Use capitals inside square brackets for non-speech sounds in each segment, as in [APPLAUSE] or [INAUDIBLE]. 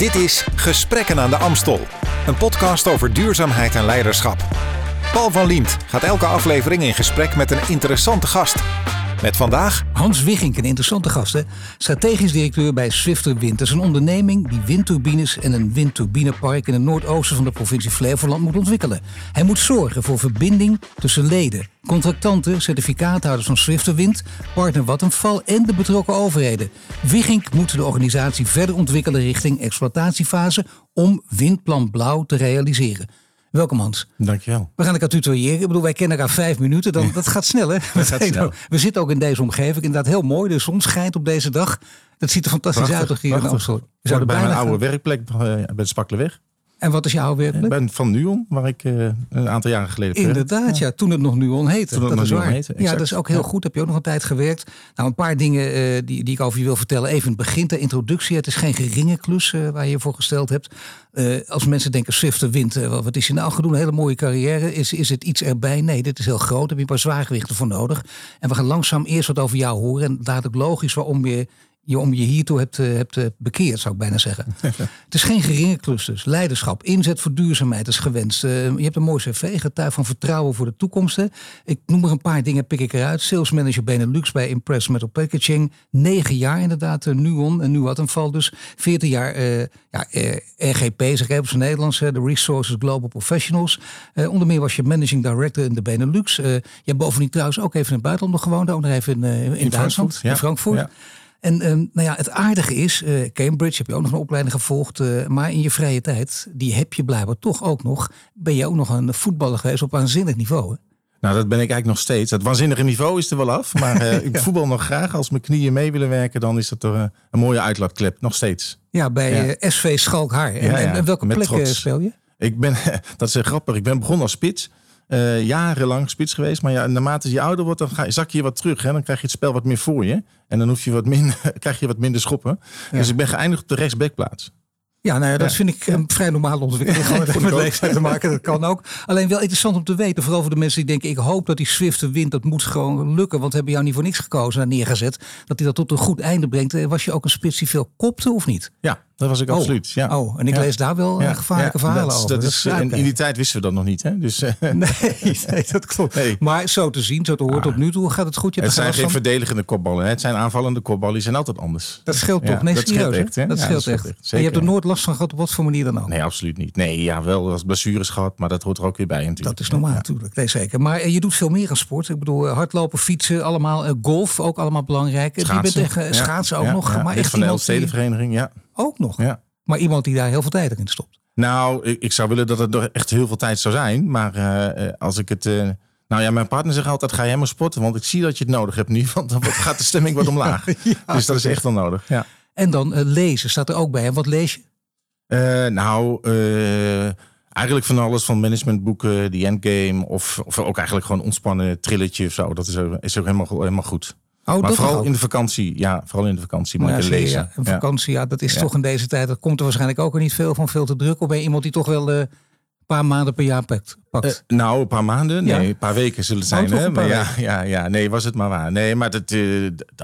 Dit is Gesprekken aan de Amstel, een podcast over duurzaamheid en leiderschap. Paul van Liemt gaat elke aflevering in gesprek met een interessante gast. Met vandaag Hans Wiggink, een interessante gast, strategisch directeur bij Swifter Wind. Dat is een onderneming die windturbines en een windturbinepark in het noordoosten van de provincie Flevoland moet ontwikkelen. Hij moet zorgen voor verbinding tussen leden, contractanten, certificaathouders van Swifter Wind, partner Vattenfall en de betrokken overheden. Wiggink moet de organisatie verder ontwikkelen richting exploitatiefase om Windplan Blauw te realiseren. Welkom Hans. Dankjewel. We gaan elkaar tutoyeren. Ik bedoel, wij kennen elkaar vijf minuten. Dan, dat gaat snel, hè? Dat gaat snel. We zitten ook in deze omgeving. Inderdaad heel mooi. De zon schijnt op deze dag. Dat ziet er fantastisch Prachtig, uit toch hier in prachtig. Amstel. We Ik zouden bij mijn bijna oude werkplek eh, bij de Spakkeleweg. En wat is jouw Ik werkplek? ben van Nuon, waar ik eh, een aantal jaren geleden. Inderdaad, ja. Toen het nog Nuon heette. Toen het dat nog is Nuon waar. heette, ja, dat is ook heel Ja. goed. Heb je ook nog een tijd gewerkt. Nou, een paar dingen eh, die, die ik over je wil vertellen. Even in het begin, de introductie. Het is geen geringe klus eh, waar je je voor gesteld hebt. Als mensen denken, Swifter wint, wat is je nou gedaan? Een hele mooie carrière. Is, is het iets erbij? Nee, dit is heel groot. Daar heb je een paar zwaargewichten voor nodig. En we gaan langzaam eerst wat over jou horen. En dadelijk logisch waarom je je om je hiertoe hebt, eh, hebt eh, bekeerd, zou ik bijna zeggen. [LAUGHS] het is geen geringe klus dus. Leiderschap, inzet voor duurzaamheid is gewenst. Eh, je hebt een mooi cv, getuig van vertrouwen voor de toekomst. hè. Ik noem er een paar dingen, pik ik eruit. Sales manager Benelux bij Impress Metal Packaging. Negen jaar inderdaad, Nuon en nu Vattenfall dus. Veertien jaar ja, RGP, zeg even op zijn Nederlands. De Resources Global Professionals. Onder meer was je managing director in de Benelux. Je hebt bovendien trouwens ook even in het buitenland nog gewoond. Ook nog even in, eh, in, Duitsland, Frankfurt, ja. in Frankfurt. Ja. En ehm, nou ja, het aardige is, eh, Cambridge heb je ook nog een opleiding gevolgd. eh, maar in je vrije tijd, die heb je blijkbaar toch ook nog. Ben je ook nog een voetballer geweest op waanzinnig niveau. Hè? Nou, dat ben ik eigenlijk nog steeds. Het waanzinnige niveau is er wel af. Maar eh, [LAUGHS] ik voetbal nog graag. Als mijn knieën mee willen werken, dan is dat toch een mooie uitlaatklep. Nog steeds. Ja, bij Ja. SV Schalkhaar. En, Ja, ja, en- welke met plek trots. speel je? Ik ben, [LAUGHS] dat is grappig. Ik ben begonnen als spits. Eh, jarenlang spits geweest. Maar ja, naarmate je ouder wordt, dan ga, zak je wat terug. Hè? Dan krijg je het spel wat meer voor je. En dan hoef je wat minder, [LAUGHS] krijg je wat minder schoppen. Dus ik ben geëindigd op de rechtsbackplaats. Ja, nou ja, dat Ja. vind ik een vrij normale ontwikkeling. Gewoon [LAUGHS] even met leeftijd te maken, dat kan ook. Alleen wel interessant om te weten, vooral voor de mensen die denken... ik hoop dat die Swifter wint, dat moet gewoon lukken. Want we hebben jou niet voor niks gekozen en neergezet. Dat hij dat tot een goed einde brengt. Eh, Was je ook een spits die veel kopte of niet? Ja, dat was ik Oh. absoluut. Ja. Oh, en ik Ja. lees daar wel eh, Ja, gevaarlijke verhalen dat, over. Dat Dat is, in die tijd wisten we dat nog niet. Hè? Dus, eh, [LAUGHS] Nee, nee, dat klopt. Nee. Maar zo te zien, zo te horen, tot nu toe gaat het goed. Je het zijn geen van. verdedigende kopballen. Hè? Het zijn aanvallende kopballen. Die zijn altijd anders. Dat scheelt toch? Nee, dat serieus, scheelt echt, hè? Dat scheelt echt. En je hebt er Zeker. nooit last van gehad, op wat voor manier dan ook. Nee, absoluut niet. Nee, ja, wel als blessures gehad. Maar dat hoort er ook weer bij natuurlijk. Dat is normaal Ja. natuurlijk, nee zeker. Maar eh, je doet veel meer aan sport. Ik bedoel, eh, hardlopen, fietsen, allemaal. eh, golf, ook allemaal belangrijk. Je bent schaatsen ook nog. Maar echt van de Elfstedenvereniging, ja. ook nog. ja. Maar iemand die daar heel veel tijd in stopt. Nou, ik, ik zou willen dat het er echt heel veel tijd zou zijn. Maar als ik het... nou ja, mijn partner zegt altijd, ga jij maar sporten. Want ik zie dat je het nodig hebt nu. Want dan gaat de stemming wat omlaag. [LAUGHS] dus dat is echt wel nodig. Ja. En dan lezen staat er ook bij. En wat lees je? Eh, nou, eh, eigenlijk van alles. Van managementboeken, die endgame. Of, of ook eigenlijk gewoon ontspannen trilletje of zo. Dat is, ook- is ook helemaal, helemaal goed. Oh, maar vooral ook. in de vakantie. Ja, vooral in de vakantie. Maar Ja, lezen. ja. Vakantie, ja, dat is Ja. toch in deze tijd. Dat komt er waarschijnlijk ook niet veel van, veel te druk. Of ben je iemand die toch wel eh, een paar maanden per jaar pakt? pakt? Nou, een paar maanden. Nee, een paar weken zullen het Oh, zijn. toch hè? Maar ja, ja, ja, nee, was het maar waar. Nee, maar dat,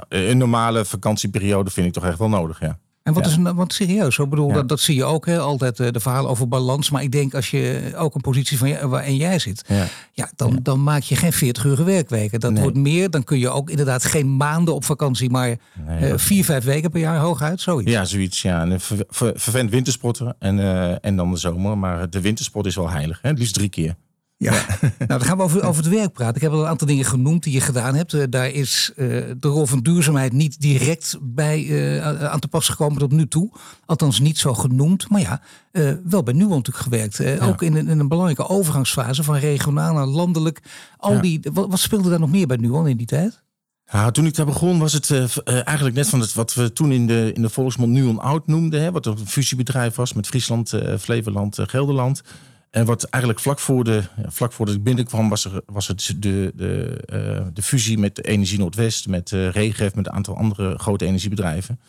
een normale vakantieperiode vind ik toch echt wel nodig. Ja. En wat Ja. is een, want serieus, ik bedoel, Ja. dat, dat zie je ook, hè, altijd eh, de verhalen over balans. Maar ik denk als je ook een positie van je, waarin jij zit, Ja. ja, dan, dan maak je geen 40 uur werkweken. Dat Nee. wordt meer, dan kun je ook inderdaad geen maanden op vakantie, maar Nee, eh, vier, vijf weken per jaar hooguit, zoiets. ja, zoiets. Ja. En een ver, ver- vervent wintersporten en, eh, en dan de zomer. Maar de wintersport is wel heilig. Hè? Het liefst drie keer. Ja. [LAUGHS] nou, dan gaan we over, over het werk praten. Ik heb al een aantal dingen genoemd die je gedaan hebt. Eh, daar is eh, de rol van duurzaamheid niet direct bij eh, aan te pas gekomen tot nu toe. Althans niet zo genoemd. Maar ja, wel bij Nuon natuurlijk gewerkt. Ook in, een- in een belangrijke overgangsfase van regionaal naar landelijk. Al Ja. die, wat, wat speelde daar nog meer bij Nuon in die tijd? Ja, toen ik daar begon was het eigenlijk net van het, wat we toen in de, in de volksmond Nuon Oud noemden. Hè, wat een fusiebedrijf was met Friesland, Flevoland, Gelderland. En wat eigenlijk vlak voor de, vlak voordat ik binnenkwam was, er, was het de, de, eh, de fusie met Energie Noordwest, met eh Regef, met een aantal andere grote energiebedrijven.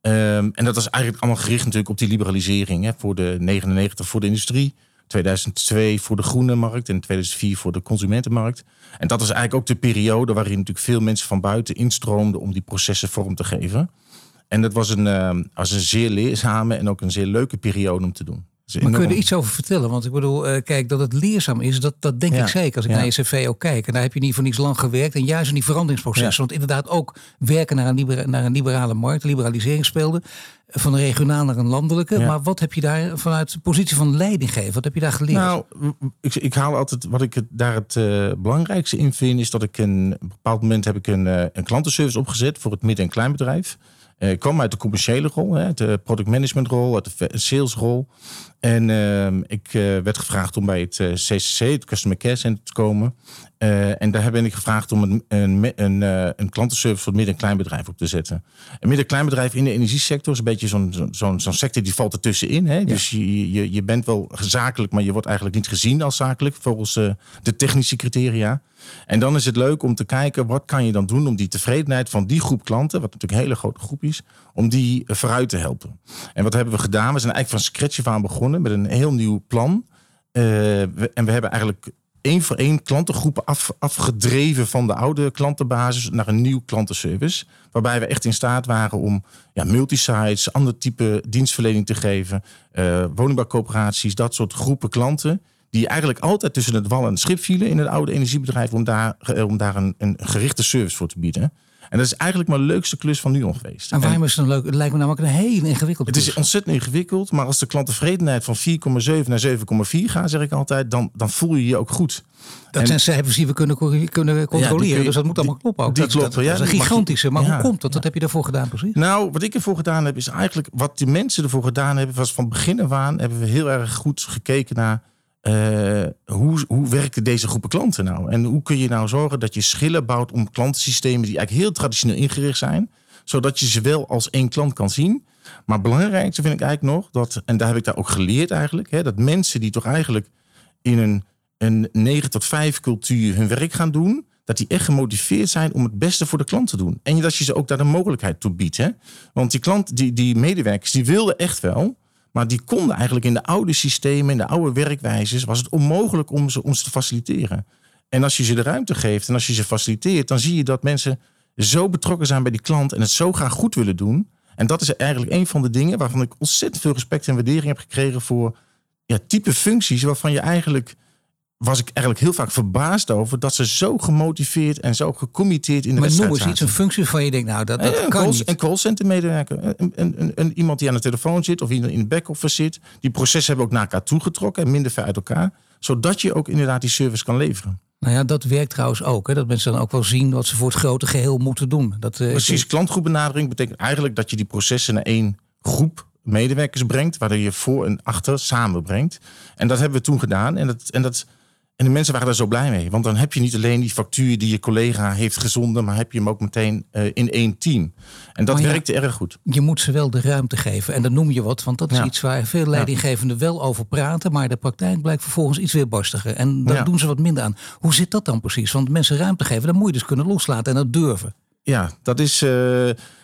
Ehm, en dat was eigenlijk allemaal gericht natuurlijk op die liberalisering. Hè, voor de 99 voor de industrie, 2002 voor de groene markt en 2004 voor de consumentenmarkt. En dat was eigenlijk ook de periode waarin natuurlijk veel mensen van buiten instroomden om die processen vorm te geven. En dat was een, uh, was een zeer leerzame en ook een zeer leuke periode om te doen. Dus maar kun je er iets over vertellen? Want ik bedoel, uh, kijk, dat het leerzaam is, dat, dat denk ik zeker. Als ik naar je cv ook kijk. En daar heb je niet voor niets lang gewerkt. En juist in die veranderingsprocessen. Want inderdaad ook werken naar een, libera naar een liberale markt. Liberalisering speelde. Van een regionaal naar een landelijke. Maar wat heb je daar vanuit de positie van leiding geven? Wat heb je daar geleerd? Nou, ik, ik haal altijd, wat ik daar het uh, belangrijkste in vind, is dat ik een, op een bepaald moment heb ik een, uh, een klantenservice opgezet voor het midden- en kleinbedrijf. Ik kwam uit de commerciële rol, hè, de product management rol, de salesrol. En uh, ik uh, werd gevraagd om bij het CCC, het Customer Care Center, te komen. Uh, en daar ben ik gevraagd om een, een, een, een klantenservice voor het midden- en kleinbedrijf op te zetten. Een midden- en kleinbedrijf in de energiesector is een beetje zo'n zo'n zo'n sector die valt ertussenin. Hè? Ja. Dus je, je, je bent wel zakelijk, maar je wordt eigenlijk niet gezien als zakelijk volgens uh, de technische criteria. En dan is het leuk om te kijken wat kan je dan doen om die tevredenheid van die groep klanten, wat natuurlijk een hele grote groep is, om die vooruit te helpen. En wat hebben we gedaan? We zijn eigenlijk van scratch af aan begonnen met een heel nieuw plan. Uh, we, en we hebben eigenlijk één voor één klantengroepen af, afgedreven van de oude klantenbasis naar een nieuw klantenservice. Waarbij we echt in staat waren om ja, multisites, ander type dienstverlening te geven. Uh, woningbouwcoöperaties, dat soort groepen klanten. Die eigenlijk altijd tussen het wal en het schip vielen in het oude energiebedrijf. Om daar, om daar een, een gerichte service voor te bieden. En dat is eigenlijk mijn leukste klus van nu geweest. En waarom is het een leuk? Het lijkt me namelijk een heel ingewikkeld. Het is ontzettend ingewikkeld, maar als de klanttevredenheid van 4,7 naar 7,4 gaat, zeg ik altijd, dan, dan voel je je ook goed. Dat en, zijn cijfers die we kunnen, kunnen controleren, ja, dus dat moet allemaal kloppen ook. Die dat, kloppen, dat, ja. Dat is een gigantische, maar ja, hoe komt dat? Wat heb je daarvoor gedaan precies? Nou, wat ik ervoor gedaan heb, is eigenlijk wat die mensen ervoor gedaan hebben, was van begin af aan hebben we heel erg goed gekeken naar uh, hoe, hoe werken deze groepen klanten nou? En hoe kun je nou zorgen dat je schillen bouwt om klantensystemen die eigenlijk heel traditioneel ingericht zijn, zodat je ze wel als één klant kan zien. Maar het belangrijkste vind ik eigenlijk nog dat, en daar heb ik daar ook geleerd eigenlijk, hè, dat mensen die toch eigenlijk in een, een 9 tot 5 cultuur hun werk gaan doen, dat die echt gemotiveerd zijn om het beste voor de klant te doen. En dat je ze ook daar de mogelijkheid toe biedt. Hè? Want die klant, die, die medewerkers, die wilden echt wel. Maar die konden eigenlijk in de oude systemen, in de oude werkwijzes, was het onmogelijk om ze, ze te faciliteren. En als je ze de ruimte geeft en als je ze faciliteert, dan zie je dat mensen zo betrokken zijn bij die klant en het zo graag goed willen doen. En dat is eigenlijk een van de dingen waarvan ik ontzettend veel respect en waardering heb gekregen voor ja, type functies waarvan je eigenlijk was ik eigenlijk heel vaak verbaasd over dat ze zo gemotiveerd en zo gecommitteerd in de maar wedstrijd noem eens iets, een functie van je denkt, nou dat, dat een kan call, niet. Een callcenter medewerker, een, een, een, iemand die aan de telefoon zit of in de back-office zit. Die processen hebben ook naar elkaar toegetrokken en minder ver uit elkaar. Zodat je ook inderdaad die service kan leveren. Nou ja, dat werkt trouwens ook. Hè? Dat mensen dan ook wel zien wat ze voor het grote geheel moeten doen. Dat, uh, Precies, klantgroepbenadering betekent eigenlijk dat je die processen naar één groep medewerkers brengt, waardoor je voor en achter samenbrengt. En dat hebben we toen gedaan. En dat, en dat en de mensen waren daar zo blij mee. Want dan heb je niet alleen die factuur die je collega heeft gezonden, maar heb je hem ook meteen uh, in één team. En dat ja, werkte erg goed. Je moet ze wel de ruimte geven. En dan noem je wat, want dat is Ja. iets waar veel leidinggevenden wel over praten. Maar de praktijk blijkt vervolgens iets weer barstiger. En daar Ja. doen ze wat minder aan. Hoe zit dat dan precies? Want mensen ruimte geven, dan moet je dus kunnen loslaten en dat durven. Ja, dat is. eh,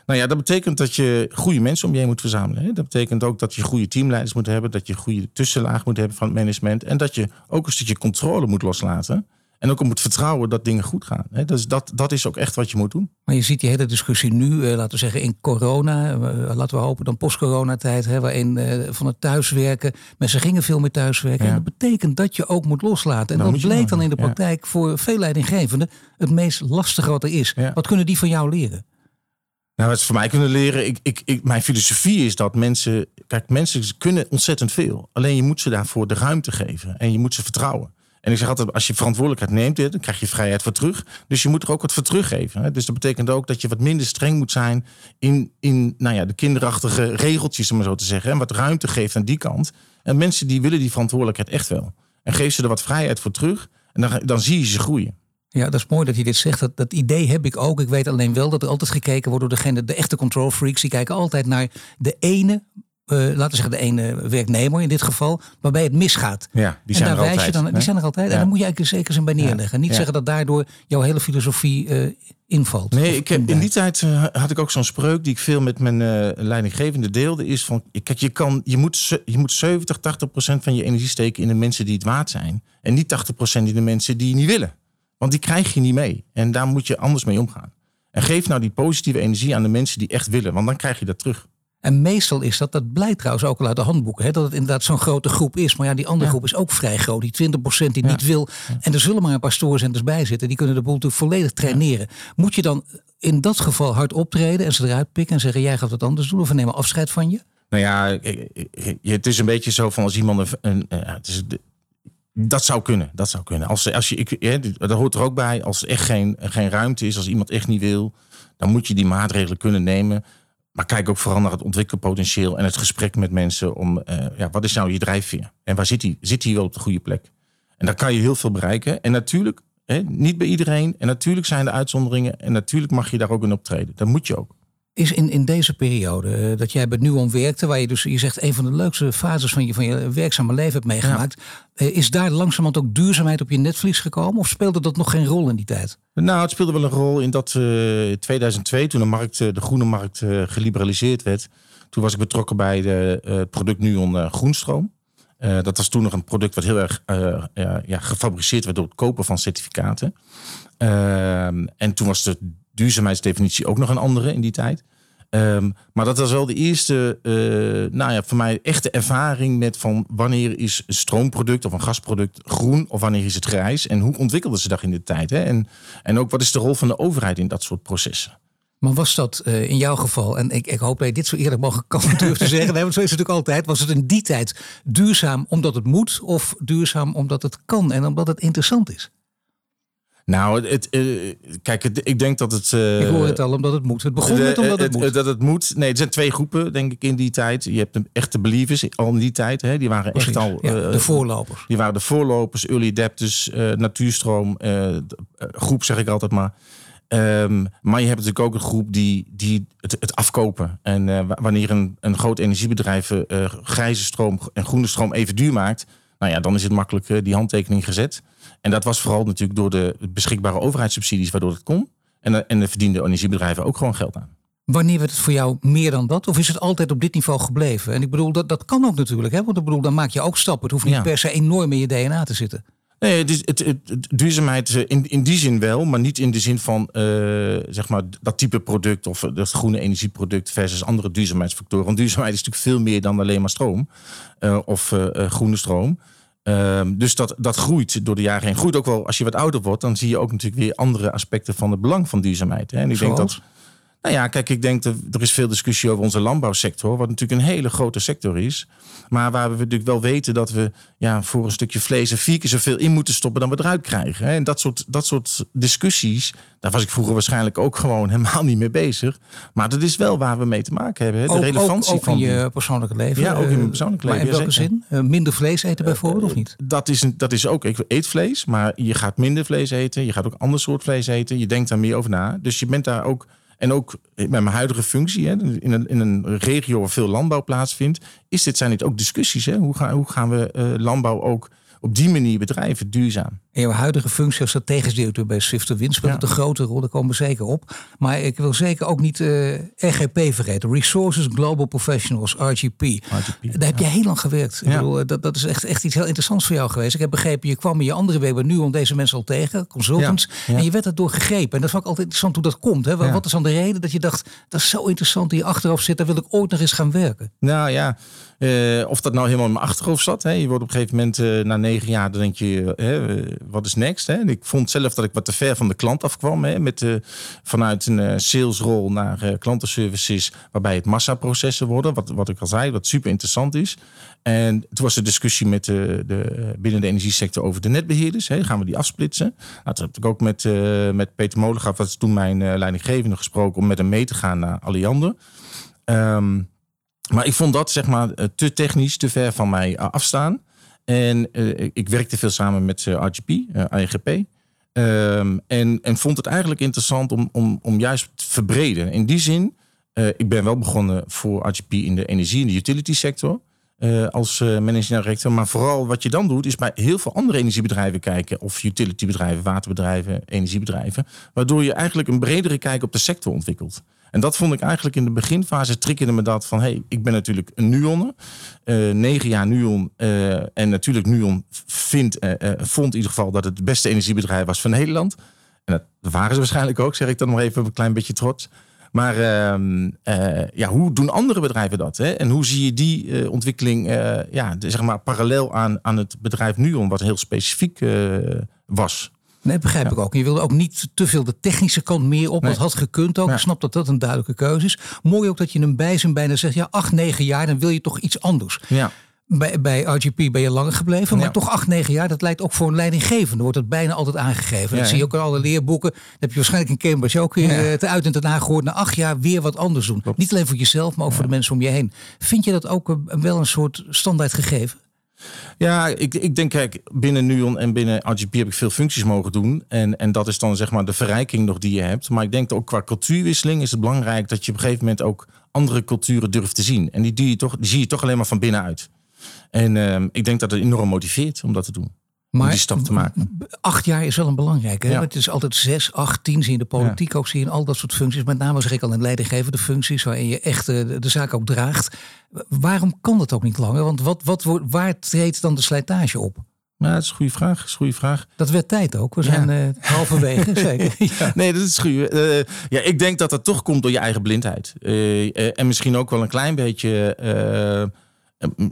nou ja, dat betekent dat je goede mensen om je heen moet verzamelen. Dat betekent ook dat je goede teamleiders moet hebben, dat je goede tussenlaag moet hebben van het management. En dat je ook een stukje controle moet loslaten. En ook om het vertrouwen dat dingen goed gaan. Hè? Dus dat, dat is ook echt wat je moet doen. Maar je ziet die hele discussie nu, eh, laten we zeggen in corona, eh, laten we hopen dan post-coronatijd, hè, waarin eh, van het thuiswerken, mensen gingen veel meer thuiswerken. Ja. En dat betekent dat je ook moet loslaten. En dat bleek dan in de Ja. praktijk voor veel leidinggevenden het meest lastige wat er is. Ja. Wat kunnen die van jou leren? Nou, wat ze van mij kunnen leren, ik, ik, ik, mijn filosofie is dat mensen, kijk, mensen kunnen ontzettend veel. Alleen je moet ze daarvoor de ruimte geven en je moet ze vertrouwen. En ik zeg altijd, als je verantwoordelijkheid neemt, dan krijg je vrijheid voor terug. Dus je moet er ook wat voor teruggeven. Dus dat betekent ook dat je wat minder streng moet zijn in, in nou ja, de kinderachtige regeltjes, om maar zo te zeggen. En wat ruimte geeft aan die kant. En mensen die willen die verantwoordelijkheid echt wel. En geef ze er wat vrijheid voor terug. En dan, dan zie je ze groeien. Ja, dat is mooi dat je dit zegt. Dat, dat idee heb ik ook. Ik weet alleen wel dat er altijd gekeken wordt door degene, de echte control freaks. Die kijken altijd naar de ene, eh, laten we zeggen de ene werknemer in dit geval, waarbij het misgaat. Ja, die en zijn daar er wijs je altijd. dan, die zijn er altijd. En daar moet je eigenlijk zeker zijn bij neerleggen. Niet Ja. zeggen dat daardoor jouw hele filosofie eh, invalt. Nee, ik heb, in die tijd eh, had ik ook zo'n spreuk die ik veel met mijn leidinggevende deelde. Is van, kijk, je, kan, je, moet, je moet 70, 80 procent van je energie steken in de mensen die het waard zijn. En niet 80 procent in de mensen die je niet willen. Want die krijg je niet mee. En daar moet je anders mee omgaan. En geef nou die positieve energie aan de mensen die echt willen, want dan krijg je dat terug. En meestal is dat, dat blijkt trouwens ook al uit de handboeken, hè, dat het inderdaad zo'n grote groep is. Maar ja, die andere groep is ook vrij groot. Die 20% die niet wil. En er zullen maar een paar stoorzenders bij zitten. Die kunnen de boel natuurlijk volledig traineren. Moet je dan in dat geval hard optreden en ze eruit pikken en zeggen: jij gaat het anders doen of we nemen afscheid van je? Nou ja, het is een beetje zo van als iemand een. een het is, dat zou kunnen, dat zou kunnen. Als, als je, ik, dat hoort er ook bij. Als er echt geen, geen ruimte is, als iemand echt niet wil, dan moet je die maatregelen kunnen nemen. Maar kijk ook vooral naar het ontwikkelpotentieel en het gesprek met mensen om, uh, ja, wat is nou je drijfveer? En waar zit hij? Zit hij wel op de goede plek? En daar kan je heel veel bereiken. En natuurlijk, hè, niet bij iedereen. En natuurlijk zijn er uitzonderingen. En natuurlijk mag je daar ook in optreden. Dat moet je ook is in, in deze periode eh, dat jij bij Nuon werkte, waar je dus, je zegt, een van de leukste fases van je, van je werkzame leven hebt meegemaakt. Eh, is daar langzamerhand ook duurzaamheid op je netvlies gekomen? Of speelde dat nog geen rol in die tijd? Nou, het speelde wel een rol in dat uh, eh, 2002, toen de, markt, de groene markt geliberaliseerd werd. Toen was ik betrokken bij de, het product Nuon Groenstroom. dat was toen nog een product wat heel erg ja, gefabriceerd werd door het kopen van certificaten. Ehm, en toen was de duurzaamheidsdefinitie ook nog een andere in die tijd. Ehm, maar dat was wel de eerste, uh, nou ja, voor mij echte ervaring met van wanneer is een stroomproduct of een gasproduct groen of wanneer is het grijs en hoe ontwikkelden ze dat in de tijd. Hè? En, en ook wat is de rol van de overheid in dat soort processen. Maar was dat uh, in jouw geval, en ik, ik hoop dat je dit zo eerlijk mogelijk kan [LAUGHS] durven te zeggen, want zo is het natuurlijk altijd, was het in die tijd duurzaam omdat het moet of duurzaam omdat het kan en omdat het interessant is? Nou, het, uh, kijk, ik denk dat het. Uh, ik hoor het al omdat het moet. Het begon met omdat het, moet. Dat het moet. Nee, er zijn twee groepen, denk ik, in die tijd. Je hebt de echte believers al in die tijd. Hè, die waren echt al. Ja, uh, de voorlopers. Die waren de voorlopers, early adapters, natuurstroom, groep zeg ik altijd maar. Um, maar je hebt natuurlijk ook een groep die, die het, het afkopen. En wanneer een, een groot energiebedrijf grijze stroom en groene stroom even duur maakt, nou ja, dan is het makkelijk die handtekening gezet. En dat was vooral natuurlijk door de beschikbare overheidssubsidies waardoor het kon. En, en de verdiende energiebedrijven ook gewoon geld aan. Wanneer werd het voor jou meer dan dat? Of is het altijd op dit niveau gebleven? En ik bedoel, dat, dat kan ook natuurlijk. Hè? Want ik bedoel, dan maak je ook stappen. Het hoeft niet per se enorm in je DNA te zitten. Nee, het, het, het, duurzaamheid in, in die zin wel, maar niet in de zin van uh, zeg maar dat type product of dat groene energieproduct versus andere duurzaamheidsfactoren. Want duurzaamheid is natuurlijk veel meer dan alleen maar stroom uh, of uh, groene stroom. Ehm, dus dat, dat groeit door de jaren heen. Groeit ook wel als je wat ouder wordt, dan zie je ook natuurlijk weer andere aspecten van het belang van duurzaamheid. Hè? En ik denk dat. Nou ja, kijk, ik denk dat er is veel discussie over onze landbouwsector, wat natuurlijk een hele grote sector is. Maar waar we natuurlijk wel weten dat we ja, voor een stukje vlees er vier keer zoveel in moeten stoppen dan we eruit krijgen. En dat soort, dat soort discussies, daar was ik vroeger waarschijnlijk ook gewoon [LAUGHS] helemaal niet mee bezig. Maar dat is wel waar we mee te maken hebben. De relevantie ook, ook van in je persoonlijke leven. Ja, ook in mijn persoonlijke leven. Maar in welke zin? Eh, minder vlees eten bijvoorbeeld of niet? Dat is, dat is ook, ik eet vlees, maar je gaat minder vlees eten. Je gaat ook ander soort vlees eten. Je denkt daar meer over na. Dus je bent daar ook en ook met mijn huidige functie, hè, in, een, in een regio waar veel landbouw plaatsvindt, is dit, zijn dit ook discussies. Hè? Hoe, gaan, hoe gaan we uh, landbouw ook op die manier bedrijven duurzaam. In jouw huidige functie als strategisch directeur bij Swifter Wind speelt het een grote rol, daar komen we zeker op. Maar ik wil zeker ook niet uh, eh, RGP vergeten. Resources Global Professionals, RGP. Daar heb je heel lang gewerkt. Ik bedoel, dat, dat is echt, echt iets heel interessants voor jou geweest. Ik heb begrepen, je kwam in je andere week nu om deze mensen al tegen, consultants. En je werd daardoor gegrepen. En dat vond ik altijd interessant hoe dat komt. Hè? Wat is dan de reden dat je dacht, dat is zo interessant die achteraf zit, daar wil ik ooit nog eens gaan werken? Nou ja, uh, of dat nou helemaal in mijn achterhoofd zat. Hè? Je wordt op een gegeven moment uh, na negen jaar, dan denk je, wat is next? Hè? Ik vond zelf dat ik wat te ver van de klant afkwam. Hè? Met, uh, vanuit een salesrol naar klantenservices, waarbij het massaprocessen worden. Wat, wat ik al zei, wat super interessant is. En toen was de discussie met de, de, binnen de energiesector over de netbeheerders. Hè? Gaan we die afsplitsen? Nou, toen heb ik ook met, met Peter Molengaaf, dat is toen mijn leidinggevende, gesproken om met hem mee te gaan naar Alliander. Um, maar ik vond dat zeg maar eh, te technisch, te ver van mij afstaan. En uh, ik werkte veel samen met uh, RGP, uh, IGP. Um, en, en vond het eigenlijk interessant om, om, om juist te verbreden. In die zin, ik ben wel begonnen voor RGP in de energie- en de utility sector. als managing director. Maar vooral wat je dan doet, is bij heel veel andere energiebedrijven kijken. Of utilitybedrijven, waterbedrijven, energiebedrijven. Waardoor je eigenlijk een bredere kijk op de sector ontwikkelt. En dat vond ik eigenlijk in de beginfase triggerde me dat van... hey, ik ben natuurlijk een Nuon, uh, negen jaar Nuon. Uh, en natuurlijk Nuon vindt, uh, vond in ieder geval dat het het beste energiebedrijf was van Nederland. En dat waren ze waarschijnlijk ook, zeg ik dan nog even een klein beetje trots. Maar ehm, eh, ja, hoe doen andere bedrijven dat? Hè? En hoe zie je die eh, ontwikkeling ja, zeg maar parallel aan, aan het bedrijf Nuon, wat heel specifiek was? Nee, begrijp ik ook. Je wilde ook niet te veel de technische kant meer op. Nee. Dat had gekund ook. Ik snap dat dat een duidelijke keuze is. Mooi ook dat je een bijzin bijna zegt, ja, acht, negen jaar, dan wil je toch iets anders. Ja. Bij, bij RGP ben je langer gebleven, maar ja. toch acht, negen jaar, dat lijkt ook voor een leidinggevende, wordt het bijna altijd aangegeven. Dat zie je ook in alle leerboeken. Dat heb je waarschijnlijk in Cambridge ook ja. te uit en te nagehoord. Na acht jaar weer wat anders doen. Klopt. Niet alleen voor jezelf, maar ook voor de mensen om je heen. Vind je dat ook een, wel een soort standaard gegeven? Ja, ik, ik denk, kijk, binnen Nuon en binnen RGP heb ik veel functies mogen doen. En, en dat is dan zeg maar de verrijking nog die je hebt. Maar ik denk ook qua cultuurwisseling is het belangrijk dat je op een gegeven moment ook andere culturen durft te zien. En die, je toch, die zie je toch alleen maar van binnenuit. En uh, ik denk dat het enorm motiveert om dat te doen. Maar om die stap te maken. acht jaar is wel een belangrijke. Ja. Het is altijd zes, acht, tien. Zie je in de politiek ja. ook, zie je in al dat soort functies. Met name zeg ik al in leidinggevende functies, waarin je echt de, de zaak ook draagt. Waarom kan dat ook niet langer? Want wat, wat, waar treedt dan de slijtage op? Nou, dat is een goede vraag. Is een goede vraag. Dat werd tijd ook. We zijn ja. uh, halverwege, [LAUGHS] zeker. ja. Nee, dat is goed. Uh, ja, ik denk dat dat toch komt door je eigen blindheid. Uh, en misschien ook wel een klein beetje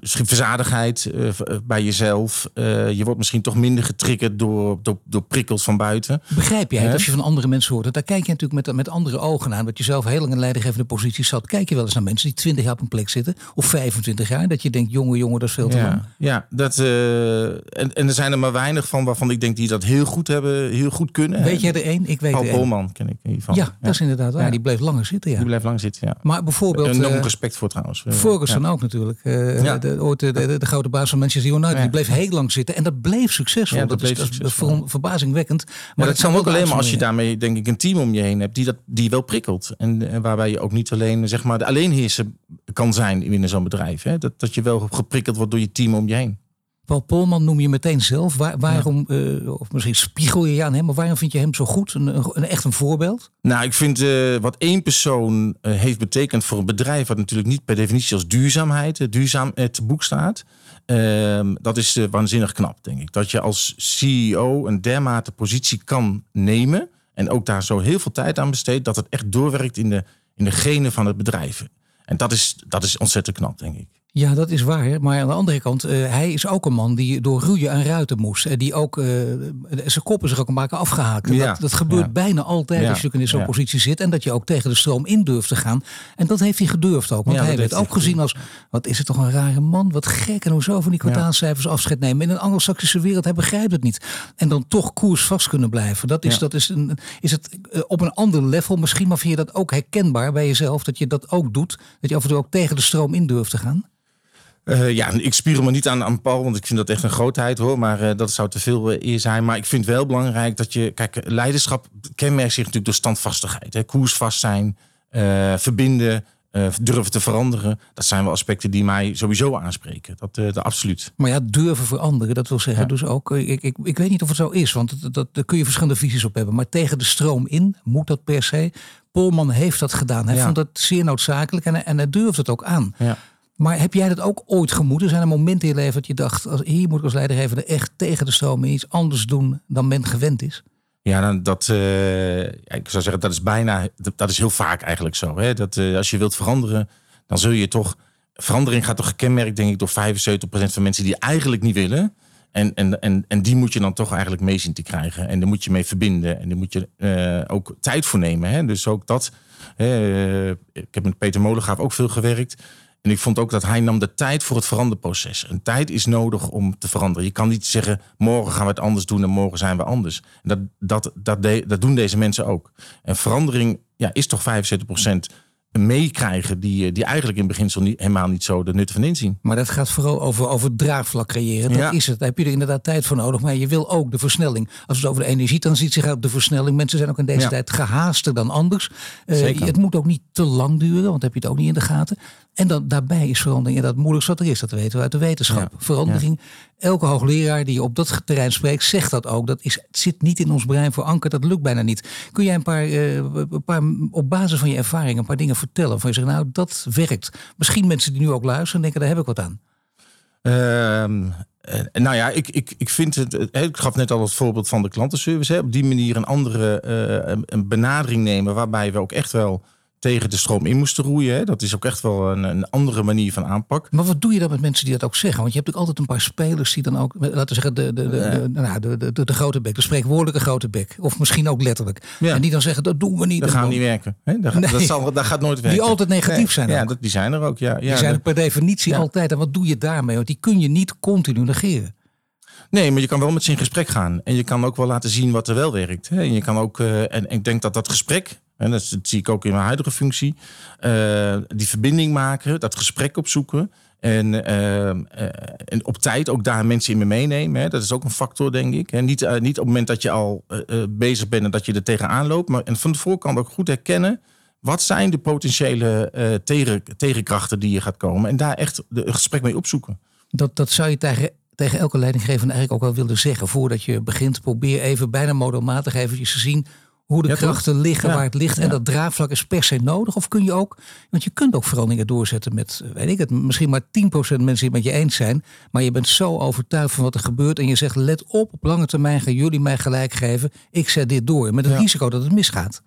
misschien verzadigheid uh, bij jezelf. Uh, je wordt misschien toch minder getriggerd door, door, door prikkels van buiten. Begrijp jij het als je van andere mensen hoort? Daar kijk je natuurlijk met, met andere ogen aan. Dat je zelf heel lang in leidinggevende positie zat. Kijk je wel eens naar mensen die 20 jaar op een plek zitten. Of 25 jaar. Dat je denkt, jongen, jongen, dat is veel te ja, lang. Ja, dat, uh, en, en er zijn er maar weinig van waarvan ik denk die dat heel goed hebben, heel goed kunnen. Weet jij er één? Ik weet Paul er Polman ken ik hiervan. Ja, ja, dat is inderdaad waar. Ja. Die bleef langer zitten, ja. Die bleef lang zitten, ja. Maar bijvoorbeeld... Enorm respect voor trouwens. Ferguson ook natuurlijk. Ja. De, ooit de, de, de grote baas van Manchester United. Ja. Die bleef heel lang zitten en dat bleef succesvol. Dat, dat, is, dat succesvol. is verbazingwekkend. Maar, maar dat, dat kan ook alleen maar als je daarmee denk ik een team om je heen hebt die dat die wel prikkelt. En, en waarbij je ook niet alleen zeg maar de alleenheerser kan zijn binnen zo'n bedrijf. Hè? Dat, dat je wel geprikkeld wordt door je team om je heen. Paul Polman noem je meteen zelf. Waar, waarom, ja. uh, of misschien spiegel je je aan hem, maar waarom vind je hem zo goed? Een, een, een echt een voorbeeld? Nou, ik vind uh, wat één persoon uh, heeft betekend voor een bedrijf, wat natuurlijk niet per definitie als duurzaamheid, duurzaam te boek staat. Ehm, dat is waanzinnig knap, denk ik. Dat je als CEO een dermate positie kan nemen en ook daar zo heel veel tijd aan besteedt, dat het echt doorwerkt in de, in de genen van het bedrijf. En dat is, dat is ontzettend knap, denk ik. Ja, dat is waar. Maar aan de andere kant, uh, hij is ook een man die door roeien en ruiten moest. Uh, die ook uh, zijn koppen zich ook maken afgehaakt. Ja. Dat, dat gebeurt ja. bijna altijd ja. als je in zo'n positie zit. En dat je ook tegen de stroom in durft te gaan. En dat heeft hij gedurfd ook. Want hij werd ook gezien als, wat is het toch een rare man. Wat gek en hoezo van die kwartaalcijfers afscheid nemen. In een anglo-saxische wereld, hij begrijpt het niet. En dan toch koers vast kunnen blijven. Dat is, dat is, een, is het op een ander level misschien. Maar vind je dat ook herkenbaar bij jezelf? Dat je dat ook doet? Dat je af en toe ook tegen de stroom in durft te gaan? Uh, ja, ik spier me niet aan, aan Paul, want ik vind dat echt een grootheid hoor. Maar uh, dat zou te veel uh, eer zijn. Maar ik vind wel belangrijk dat je. Kijk, leiderschap kenmerkt zich natuurlijk door standvastigheid. Hè? Koersvast zijn, verbinden, durven te veranderen. Dat zijn wel aspecten die mij sowieso aanspreken. Dat, dat absoluut. Maar ja, durven veranderen, dat wil zeggen ja. dus ook. Ik, ik, ik weet niet of het zo is, want dat, dat, daar kun je verschillende visies op hebben. Maar tegen de stroom in moet dat per se. Polman heeft dat gedaan. Hij ja. vond dat zeer noodzakelijk en, en hij durft het ook aan. Ja. Maar heb jij dat ook ooit gemoed? Zijn er momenten in je leven dat je dacht, als, hier moet ik als leidinggever echt tegen de stroom iets anders doen dan men gewend is? Ja, dat, uh, ik zou zeggen, dat is bijna, dat is heel vaak eigenlijk zo. Hè? Dat uh, als je wilt veranderen, dan zul je toch, verandering gaat toch gekenmerkt denk ik door 75% van mensen die eigenlijk niet willen. En, en, en, en die moet je dan toch eigenlijk mee zien te krijgen. En daar moet je mee verbinden. En daar moet je uh, ook tijd voor nemen. Hè? Dus ook dat. ik heb met Peter Molengaaf ook veel gewerkt. En ik vond ook dat hij nam de tijd voor het veranderproces. Een tijd is nodig om te veranderen. Je kan niet zeggen, morgen gaan we het anders doen en morgen zijn we anders. Dat, dat, dat, de, dat doen deze mensen ook. En verandering ja, is toch 75% meekrijgen die, die eigenlijk in beginsel niet, helemaal niet zo de nut van inzien. Maar dat gaat vooral over, over draagvlak creëren. Dat ja. is het. Daar heb je er inderdaad tijd voor nodig. Maar je wil ook de versnelling. Als het over de energie, dan ziet zich ook de versnelling. Mensen zijn ook in deze ja. tijd gehaaster dan anders. Uh, het moet ook niet te lang duren, want dan heb je het ook niet in de gaten. En dan, daarbij is verandering dat moeilijkst wat er is. Dat weten we uit de wetenschap. Ja. Verandering. Elke hoogleraar die op dat terrein spreekt, zegt dat ook. Dat is, het zit niet in ons brein verankerd. Dat lukt bijna niet. Kun jij een paar, uh, een paar op basis van je ervaring een paar dingen vertellen? Van je zegt, nou, dat werkt. Misschien mensen die nu ook luisteren denken, daar heb ik wat aan. Uh, nou ja, ik, ik, ik vind het. Ik gaf net al het voorbeeld van de klantenservice. Hè, op die manier een andere een benadering nemen. Waarbij we ook echt wel tegen de stroom in moesten roeien. Hè. Dat is ook echt wel een, een, andere manier van aanpak. Maar wat doe je dan met mensen die dat ook zeggen? Want je hebt ook altijd een paar spelers die dan ook, laten we zeggen, de, de, de, nou, de, de, de, de, grote bek, de spreekwoordelijke grote bek. Of misschien ook letterlijk. Ja. En die dan zeggen, dat doen we niet. Dat gaat niet werken. Hè? Dat, nee. dat, zal, dat gaat nooit werken. Die altijd negatief zijn Ja, dat, die zijn er ook. Ja, ja, die zijn per definitie altijd. En wat doe je daarmee? Want die kun je niet continu negeren. Nee, maar je kan wel met ze in gesprek gaan. En je kan ook wel laten zien wat er wel werkt. En je kan ook, uh, en ik denk dat dat gesprek en dat, zie ik ook in mijn huidige functie. Uh, die verbinding maken, dat gesprek opzoeken. En, uh, en, op tijd ook daar mensen in me meenemen. Hè. Dat is ook een factor, denk ik. Niet, niet op het moment dat je al bezig bent en dat je er tegenaan loopt. Maar en van de voorkant ook goed herkennen. Wat zijn de potentiële tegen, tegenkrachten die je gaat komen? En daar echt een gesprek mee opzoeken. Dat, dat zou je tegen, tegen elke leidinggevende eigenlijk ook wel willen zeggen. Voordat je begint, probeer even bijna modelmatig eventjes te zien hoe de krachten liggen, waar het ligt. En dat draagvlak is per se nodig. Of kun je ook, want je kunt ook veranderingen doorzetten met, weet ik het, misschien maar 10% mensen die het met je eens zijn. Maar je bent zo overtuigd van wat er gebeurt. En je zegt, let op, op lange termijn gaan jullie mij gelijk geven. Ik zet dit door. Met het risico dat het misgaat.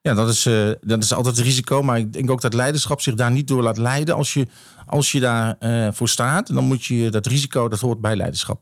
Ja, dat is, uh, dat is altijd het risico. Maar ik denk ook dat leiderschap zich daar niet door laat leiden. Als je, als je daar uh, voor staat, dan moet je dat risico, dat hoort bij leiderschap.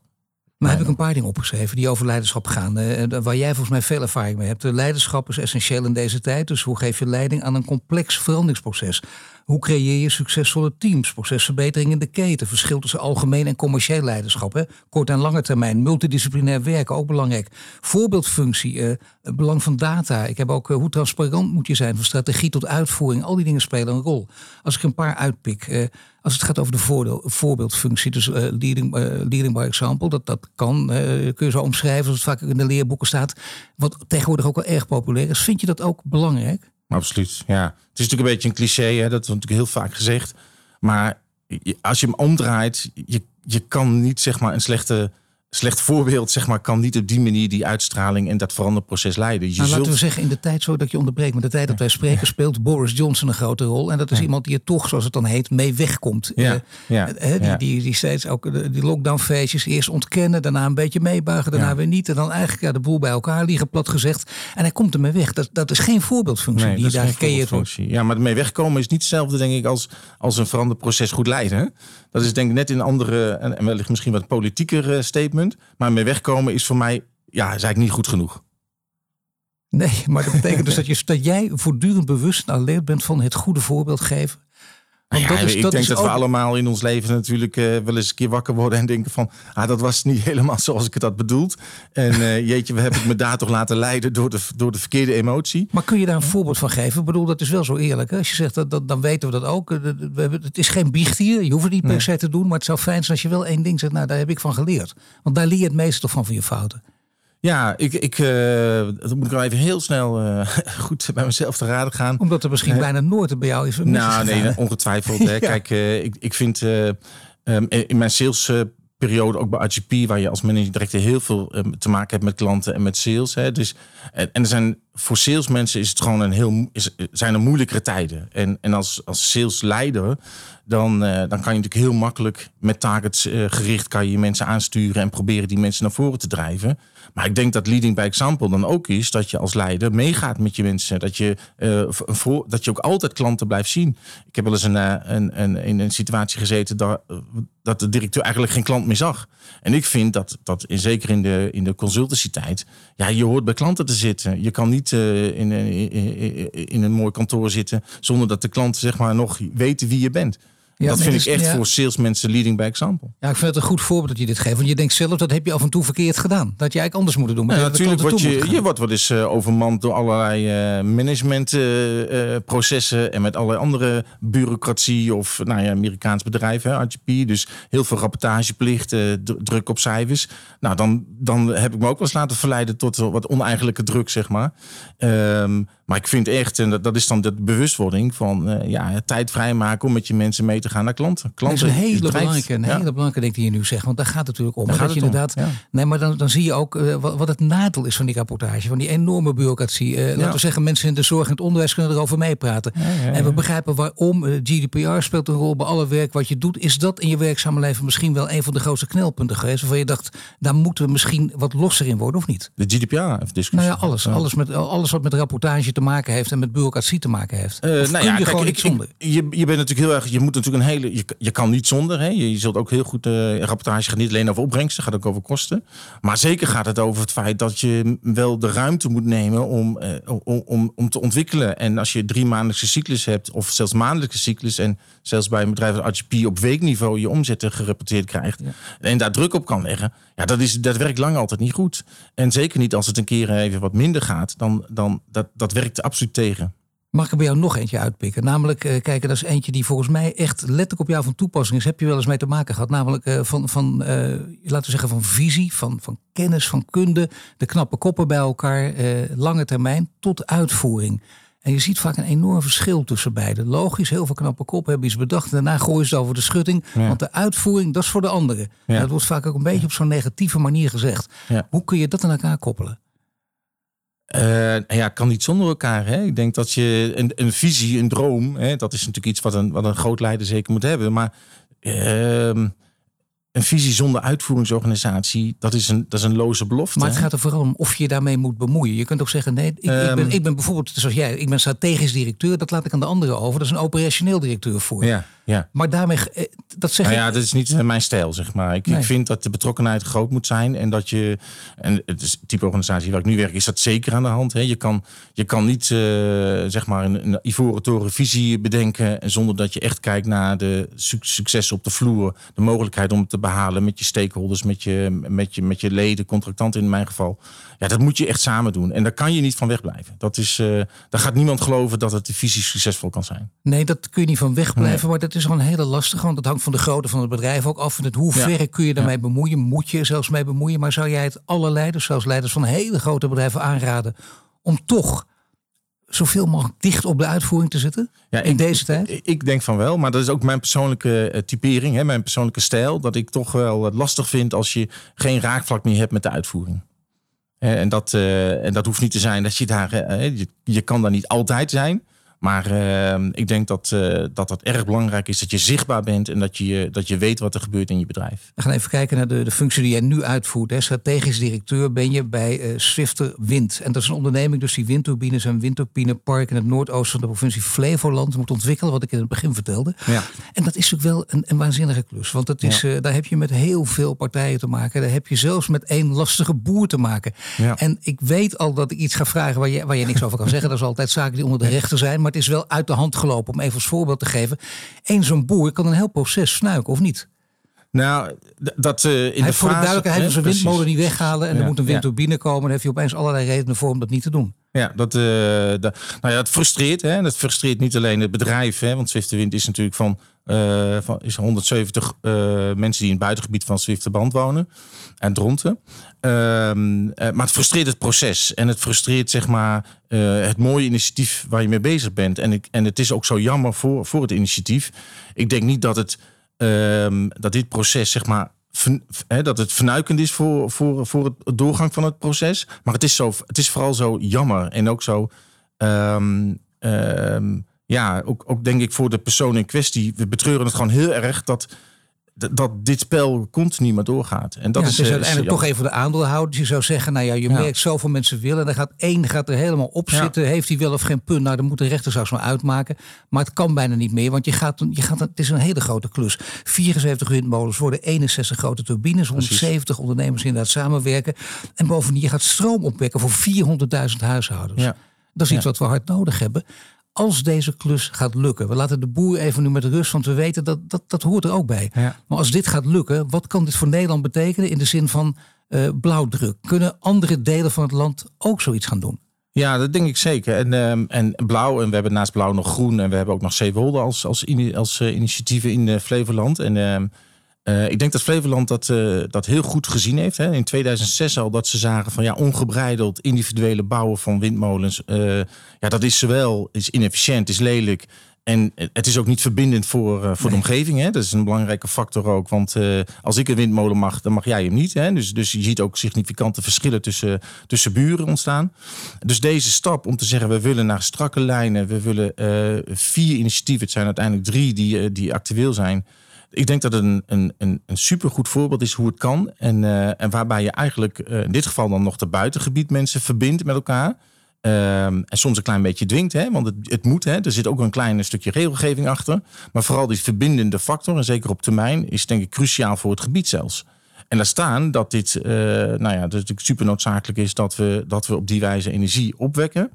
Maar heb ik een paar dingen opgeschreven die over leiderschap gaan. Uh, waar jij volgens mij veel ervaring mee hebt. De leiderschap is essentieel in deze tijd. Dus hoe geef je leiding aan een complex veranderingsproces? Hoe creëer je succesvolle teams? Procesverbetering in de keten. Verschil tussen algemeen en commercieel leiderschap. Hè? Kort en lange termijn. Multidisciplinair werken, ook belangrijk. Voorbeeldfunctie. Uh, het belang van data. Ik heb ook uh, hoe transparant moet je zijn. Van strategie tot uitvoering. Al die dingen spelen een rol. Als ik een paar uitpik. Als het gaat over de voorbeeldfunctie, dus uh, leading, uh, leading by example, dat, dat kan, uh, kun je zo omschrijven, zoals het vaak in de leerboeken staat. Wat tegenwoordig ook wel erg populair is. Vind je dat ook belangrijk? Absoluut, ja. Het is natuurlijk een beetje een cliché, hè? dat wordt natuurlijk heel vaak gezegd. Maar als je hem omdraait, je, je kan niet zeg maar een slechte slecht voorbeeld, zeg maar, kan niet op die manier die uitstraling en dat veranderproces leiden. Je nou, zult... Laten we zeggen, in de tijd, zo dat je onderbreekt, maar de tijd dat wij spreken, speelt Boris Johnson een grote rol. En dat is iemand die er toch, zoals het dan heet, mee wegkomt. Ja. Uh, ja. die, die, die steeds ook die lockdownfeestjes eerst ontkennen, daarna een beetje meebuigen, daarna weer niet. En dan eigenlijk ja, de boel bij elkaar liggen, plat gezegd. En hij komt ermee weg. Dat, dat is geen voorbeeldfunctie die daar gecreëerd wordt. Ja, maar ermee wegkomen is niet hetzelfde, denk ik, als, als een veranderproces goed leiden. Dat is denk ik net in een andere, en wellicht misschien wat politieker eh, statement. Maar mee wegkomen is voor mij, ja, is eigenlijk niet goed genoeg. Nee, maar dat betekent dus [LAUGHS] dat, je, dat jij voortdurend bewust en alert bent van het goede voorbeeld geven. Ja, dat is, ik denk dat we allemaal in ons leven natuurlijk uh, wel eens een keer wakker worden en denken van, ah, dat was niet [LAUGHS] helemaal zoals ik het had bedoeld. En uh, jeetje, we hebben me daar toch laten leiden door de, door de verkeerde emotie. Maar kun je daar een voorbeeld van geven? Ik bedoel, dat is wel zo eerlijk. Hè? Als je zegt, dat, dat, dan weten we dat ook. We hebben, het is geen biecht hier, je hoeft het niet per se te doen, maar het zou fijn zijn als je wel één ding zegt, nou, daar heb ik van geleerd. Want daar leer je het meeste toch van van je fouten. Ja, ik, ik uh, dat moet ik wel even heel snel uh, [LAUGHS] goed bij mezelf te raden gaan. Omdat er misschien uh, bijna nooit bij jou is. Nou, nee, ongetwijfeld. [LAUGHS] Hè. Kijk, ik, ik vind um, in mijn salesperiode, ook bij IGP, waar je als manager direct heel veel um, te maken hebt met klanten en met sales. Hè. Dus, en, en er zijn voor salesmensen is het gewoon een heel, is, zijn er moeilijkere tijden. En, en als, als salesleider, dan, dan kan je natuurlijk heel makkelijk met targets gericht kan je mensen aansturen en proberen die mensen naar voren te drijven. Maar ik denk dat leading by example dan ook is dat je als leider meegaat met je mensen. Dat je, uh, voor, dat je ook altijd klanten blijft zien. Ik heb wel eens een, een, een, in een situatie gezeten dat, dat de directeur eigenlijk geen klant meer zag. En ik vind dat, dat in, zeker in de, in de consultancy tijd, ja, je hoort bij klanten te zitten. Je kan niet uh, in, in, in, een mooi kantoor zitten zonder dat de klanten zeg maar, nog weten wie je bent. Ja, dat vind ik echt voor salesmensen leading by example. Ja, ik vind het een goed voorbeeld dat je dit geeft. Want je denkt zelf, dat heb je af en toe verkeerd gedaan. Dat je eigenlijk anders moet doen. Maar ja, natuurlijk word je, je wordt wel eens uh, overmand door allerlei uh, managementprocessen. Uh, en met allerlei andere bureaucratie of nou ja, Amerikaans bedrijf, hè, RGP. Dus heel veel rapportageplicht, druk op cijfers. Nou, dan, dan heb ik me ook wel eens laten verleiden tot wat oneigenlijke druk, zeg maar. Um, Maar ik vind echt, en dat, dat is dan de bewustwording van uh, ja, tijd vrijmaken om met je mensen mee te gaan naar klanten. klanten dat is een hele belangrijke, een hele belangrijke ding die je nu zegt. Want daar gaat het natuurlijk om. dat je inderdaad, Nee, maar dan, dan zie je ook uh, wat, wat, het nadeel is van die rapportage. Van die enorme bureaucratie. Uh, laten we zeggen, mensen in de zorg en het onderwijs kunnen erover meepraten. En we begrijpen waarom. GDPR speelt een rol bij alle werk wat je doet. Is dat in je werkzame leven misschien wel een van de grootste knelpunten geweest? Waarvan je dacht, daar moeten we misschien wat losser in worden of niet? De GDPR-discussie? Nou ja, alles. Alles, met, alles wat met rapportage te maken heeft en met bureaucratie te maken heeft. Uh, nou ja, je kijk, gewoon niet zonder? je, je bent natuurlijk heel erg, je moet natuurlijk een hele, je, je kan niet zonder. Hè? Je, je zult ook heel goed, uh, rapportage gaat niet alleen over opbrengsten, gaat ook over kosten. Maar zeker gaat het over het feit dat je wel de ruimte moet nemen om, uh, om, om, om te ontwikkelen. En als je drie maandelijkse cyclus hebt, of zelfs maandelijkse cyclus, en zelfs bij een bedrijf als HP op weekniveau je omzetten gerapporteerd krijgt, en daar druk op kan leggen, ja, dat, is, dat werkt lang altijd niet goed. En zeker niet als het een keer even wat minder gaat, dan, dan dat, dat werkt absoluut tegen. Mag ik er bij jou nog eentje uitpikken? Namelijk, uh, kijk, dat is eentje die volgens mij echt letterlijk op jou van toepassing is. Heb je wel eens mee te maken gehad? Namelijk uh, van, van uh, laten we zeggen, van visie, van, van kennis, van kunde. De knappe koppen bij elkaar, lange termijn, tot uitvoering. En je ziet vaak een enorm verschil tussen beide. Logisch, heel veel knappe koppen hebben iets bedacht. En daarna gooien ze het over de schutting. Want de uitvoering, dat is voor de anderen. Ja. Dat wordt vaak ook een beetje op zo'n negatieve manier gezegd. Hoe kun je dat aan elkaar koppelen? Uh, ja, kan niet zonder elkaar. Hè? Ik denk dat je een, een visie, een droom, hè, dat is natuurlijk iets wat een, wat een groot leider zeker moet hebben. Maar uh, een visie zonder uitvoeringsorganisatie, dat is een, dat is een loze belofte. Maar het gaat er vooral om of je daarmee moet bemoeien. Je kunt ook zeggen, nee, ik, ik, ben, ehm. ik ben bijvoorbeeld, zoals jij, ik ben strategisch directeur, dat laat ik aan de anderen over. Dat is een operationeel directeur voor. Ja, ja. Maar daarmee, eh, dat zeg nou ja, dat is niet eh, mijn stijl, zeg maar. Ik, ik, vind dat de betrokkenheid groot moet zijn en dat je, en het is type organisatie waar ik nu werk, is dat zeker aan de hand. Hè. Je, kan, je kan niet, uh, zeg maar, een, een ivoren toren visie bedenken zonder dat je echt kijkt naar de successen op de vloer, de mogelijkheid om het te behalen met je stakeholders, met je, met je, met je leden, contractanten in mijn geval. Ja, dat moet je echt samen doen. En daar kan je niet van wegblijven. Dat is, uh, daar gaat niemand geloven dat het de visie succesvol kan zijn. Nee, dat kun je niet van wegblijven. Nee. Maar dat is gewoon een hele lastige. Want dat hangt van de grootte van het bedrijf ook af. En het hoe ver kun je daarmee bemoeien? Moet je er zelfs mee bemoeien? Maar zou jij het alle leiders, zelfs leiders van hele grote bedrijven aanraden om toch zoveel mogelijk dicht op de uitvoering te zitten ja, in deze tijd? Ik denk van wel, maar dat is ook mijn persoonlijke uh, typering, hè, mijn persoonlijke stijl. Dat ik toch wel het lastig vind als je geen raakvlak meer hebt met de uitvoering. En dat, uh, en dat hoeft niet te zijn dat je daar, uh, je, je kan daar niet altijd zijn. Maar uh, ik denk dat, uh, dat het erg belangrijk is dat je zichtbaar bent en dat je, dat je weet wat er gebeurt in je bedrijf. We gaan even kijken naar de, de functie die jij nu uitvoert. Hè. Strategisch directeur ben je bij uh, Swifter Wind. En dat is een onderneming dus die windturbines en windturbinepark in het noordoosten van de provincie Flevoland moet ontwikkelen, wat ik in het begin vertelde. Ja. En dat is natuurlijk wel een, een waanzinnige klus. Want dat is, ja. uh, daar heb je met heel veel partijen te maken. Daar heb je zelfs met één lastige boer te maken. Ja. En ik weet al dat ik iets ga vragen waar je, waar je niks over kan zeggen. Dat is altijd zaken die onder de rechter zijn maar het is wel uit de hand gelopen. Om even als voorbeeld te geven. Eén zo'n boer kan een heel proces snuiken, of niet? Nou, dat uh, in hij de voor de duidelijkheid, hij wil zijn windmolen niet weghalen en er moet een windturbine komen. Dan heeft hij opeens allerlei redenen voor om dat niet te doen. Ja, dat, uh, dat, nou ja, dat frustreert. Hè. Dat frustreert niet alleen het bedrijf. Hè, want Zwifterwind is natuurlijk van, uh, van is 170 uh, mensen die in het buitengebied van Zwifterband wonen. En Dronten. Ehm, maar het frustreert het proces. En het frustreert zeg maar het mooie initiatief waar je mee bezig bent. En, ik, en het is ook zo jammer voor, voor het initiatief. Ik denk niet dat het um, dat dit proces, zeg maar, he, dat het vernuikend is voor, voor, voor het doorgang van het proces. Maar het is, zo, het is vooral zo jammer en ook zo. Um, ja, ook, ook denk ik voor de persoon in kwestie. We betreuren het gewoon heel erg dat dat dit spel continu maar doorgaat. En dat ja, is, is uiteindelijk toch even de aandeelhouders. Je zou zeggen, nou ja, je ja. merkt zoveel mensen willen. Dan gaat één gaat er helemaal op zitten. Ja. Heeft hij wel of geen punt? Nou, dan moet de rechter straks maar uitmaken. Maar het kan bijna niet meer, want je gaat, je gaat, het is een hele grote klus. 74 windmolens worden 61 grote turbines. 170 Precies. ondernemers inderdaad samenwerken. En bovendien, je gaat stroom opwekken voor 400.000 huishoudens. Dat is iets wat we hard nodig hebben als deze klus gaat lukken. We laten de boer even nu met rust, want we weten dat dat, dat hoort er ook bij. Ja. Maar als dit gaat lukken, wat kan dit voor Nederland betekenen in de zin van uh, blauwdruk? Kunnen andere delen van het land ook zoiets gaan doen? Ja, dat denk ik zeker. En, um, en blauw, en we hebben naast blauw nog groen en we hebben ook nog Zeewolde als, als, als uh, initiatieven in uh, Flevoland. En um, Uh, ik denk dat Flevoland dat, uh, dat heel goed gezien heeft. Hè. In 2006 al dat ze zagen van ja, ongebreideld individuele bouwen van windmolens. Uh, ja, dat is zowel is inefficiënt, is lelijk. En het is ook niet verbindend voor, voor nee. de omgeving. Hè. Dat is een belangrijke factor ook. Want als ik een windmolen mag, dan mag jij hem niet. Hè. Dus, dus je ziet ook significante verschillen tussen, tussen buren ontstaan. Dus deze stap om te zeggen, we willen naar strakke lijnen. We willen vier initiatieven. Het zijn uiteindelijk drie die, die actueel zijn ik denk dat het een, een, een, supergoed voorbeeld is hoe het kan. En, uh, en waarbij je eigenlijk uh, in dit geval dan nog de buitengebied mensen verbindt met elkaar. Uh, en soms een klein beetje dwingt, hè, want het, het moet. Hè, er zit ook een klein stukje regelgeving achter. Maar vooral die verbindende factor, en zeker op termijn, is denk ik cruciaal voor het gebied zelfs. En daar staan dat dit uh, nou ja, dat het super noodzakelijk is dat we, dat we op die wijze energie opwekken.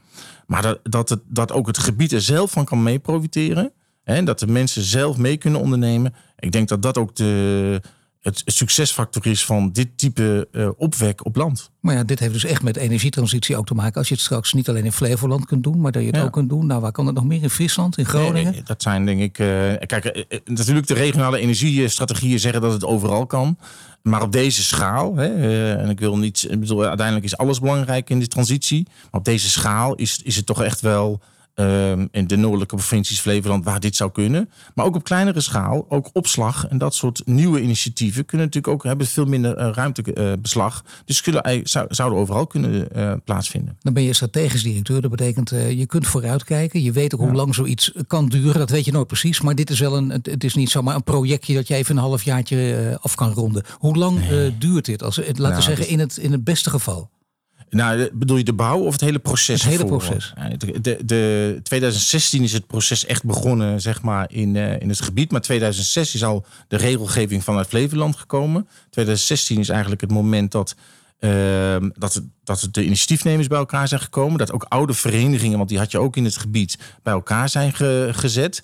Maar dat, dat, het, dat ook het gebied er zelf van kan mee profiteren. En dat de mensen zelf mee kunnen ondernemen. Ik denk dat dat ook de, het, succesfactor is van dit type uh, opwek op land. Maar ja, dit heeft dus echt met energietransitie ook te maken. Als je het straks niet alleen in Flevoland kunt doen, maar dat je het ook kunt doen. Nou, waar kan het nog meer? In Friesland, in Groningen? Nee, dat zijn denk ik. Uh, kijk, uh, natuurlijk de regionale energiestrategieën zeggen dat het overal kan. Maar op deze schaal, hè, en ik wil niet, ik bedoel, uiteindelijk is alles belangrijk in de transitie. Maar op deze schaal is, is het toch echt wel Um, in de noordelijke provincies Flevoland waar dit zou kunnen. Maar ook op kleinere schaal, ook opslag en dat soort nieuwe initiatieven kunnen natuurlijk ook hebben veel minder uh, ruimtebeslag. Uh, dus kunnen, zou, zouden overal kunnen uh, plaatsvinden. Dan ben je strategisch directeur. Dat betekent je kunt vooruitkijken. Je weet ook ja. hoe lang zoiets kan duren. Dat weet je nooit precies. Maar dit is wel een. Het is niet zomaar een projectje dat je even een halfjaartje af kan ronden. Hoe lang nee. duurt dit? Als, laten we nou, zeggen, in het, in het beste geval. Nou, bedoel je de bouw of het hele proces? Het hele proces. De, de, de 2016 is het proces echt begonnen, zeg maar, in, uh, in het gebied. Maar 2006 is al de regelgeving vanuit Flevoland gekomen. 2016 is eigenlijk het moment dat, uh, dat, dat de initiatiefnemers bij elkaar zijn gekomen. Dat ook oude verenigingen, want die had je ook in het gebied, bij elkaar zijn ge, gezet.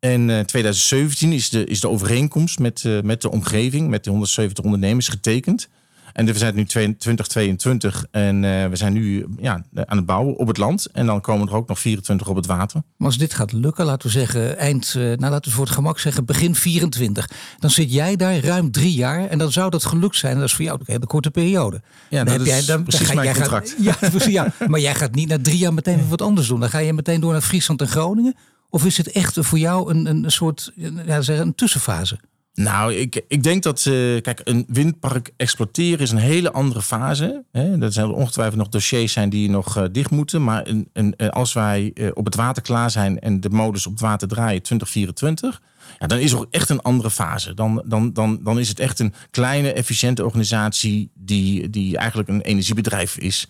En uh, 2017 is de, is de overeenkomst met, uh, met de omgeving, met de 170 ondernemers getekend. En we zijn nu 2022 en uh, we zijn nu ja, aan het bouwen op het land. En dan komen er ook nog 24 op het water. Maar als dit gaat lukken, laten we zeggen eind, uh, nou laten we voor het gemak zeggen begin 24. Dan zit jij daar ruim drie jaar en dan zou dat gelukt zijn. En dat is voor jou ook een hele korte periode. Ja, dan dat is jij, dan, precies dan ga, mijn contract. Gaat, ja, [LAUGHS] ja, maar jij gaat niet na drie jaar meteen wat anders doen. Dan ga je meteen door naar Friesland en Groningen. Of is het echt voor jou een, een soort ja, zeggen, een tussenfase? Nou, ik, ik denk dat, uh, kijk, een windpark exploiteren is een hele andere fase. Hè. Er zijn ongetwijfeld nog dossiers zijn die nog uh, dicht moeten. Maar een, een, eh, als wij op het water klaar zijn en de modus op het water draaien 2024, ja, dan is er echt een andere fase. Dan, dan, dan, dan is het echt een kleine, efficiënte organisatie die, die eigenlijk een energiebedrijf is.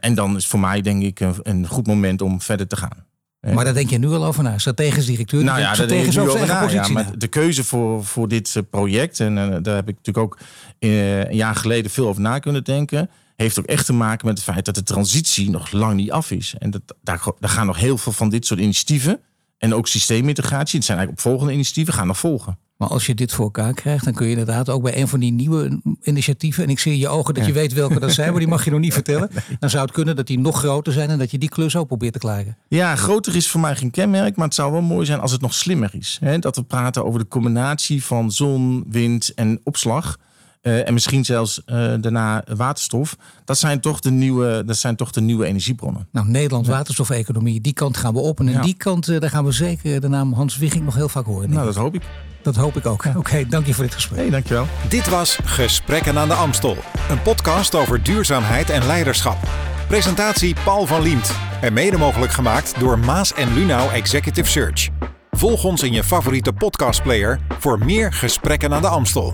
en dan is voor mij denk ik een, een goed moment om verder te gaan. Maar daar denk je nu al over na. Strategisch directeur. Nou ja, daar denk ik nu over na. Ja, maar de keuze voor, voor dit eh, project, en uh, daar heb ik natuurlijk ook uh, een jaar geleden veel over na kunnen denken. Heeft ook echt te maken met het feit dat de transitie nog lang niet af is. En dat, daar, daar gaan nog heel veel van dit soort initiatieven. En ook systeemintegratie. Het zijn eigenlijk opvolgende initiatieven, gaan nog volgen. Maar als je dit voor elkaar krijgt, dan kun je inderdaad ook bij een van die nieuwe initiatieven. En ik zie in je ogen dat je weet welke dat zijn, maar die mag je nog niet vertellen. [LAUGHS] Dan zou het kunnen dat die nog groter zijn en dat je die klus ook probeert te klaren. Ja, groter is voor mij geen kenmerk, maar het zou wel mooi zijn als het nog slimmer is. Dat we praten over de combinatie van zon, wind en opslag. Uh, en misschien zelfs uh, daarna waterstof. Dat zijn, toch de nieuwe, dat zijn toch de nieuwe energiebronnen. Nou, Nederland waterstofeconomie, die kant gaan we op. En ja. die kant, uh, daar gaan we zeker de naam Hans Wigging nog heel vaak horen. Nou, dat hoop ik. Dat hoop ik ook. Oké, okay, dank je voor dit gesprek. Hey, dankjewel. Dit was Gesprekken aan de Amstel. Een podcast over duurzaamheid en leiderschap. Presentatie Paul van Liemt. En mede mogelijk gemaakt door Maas en Lunau Executive Search. Volg ons in je favoriete podcastplayer voor meer Gesprekken aan de Amstel.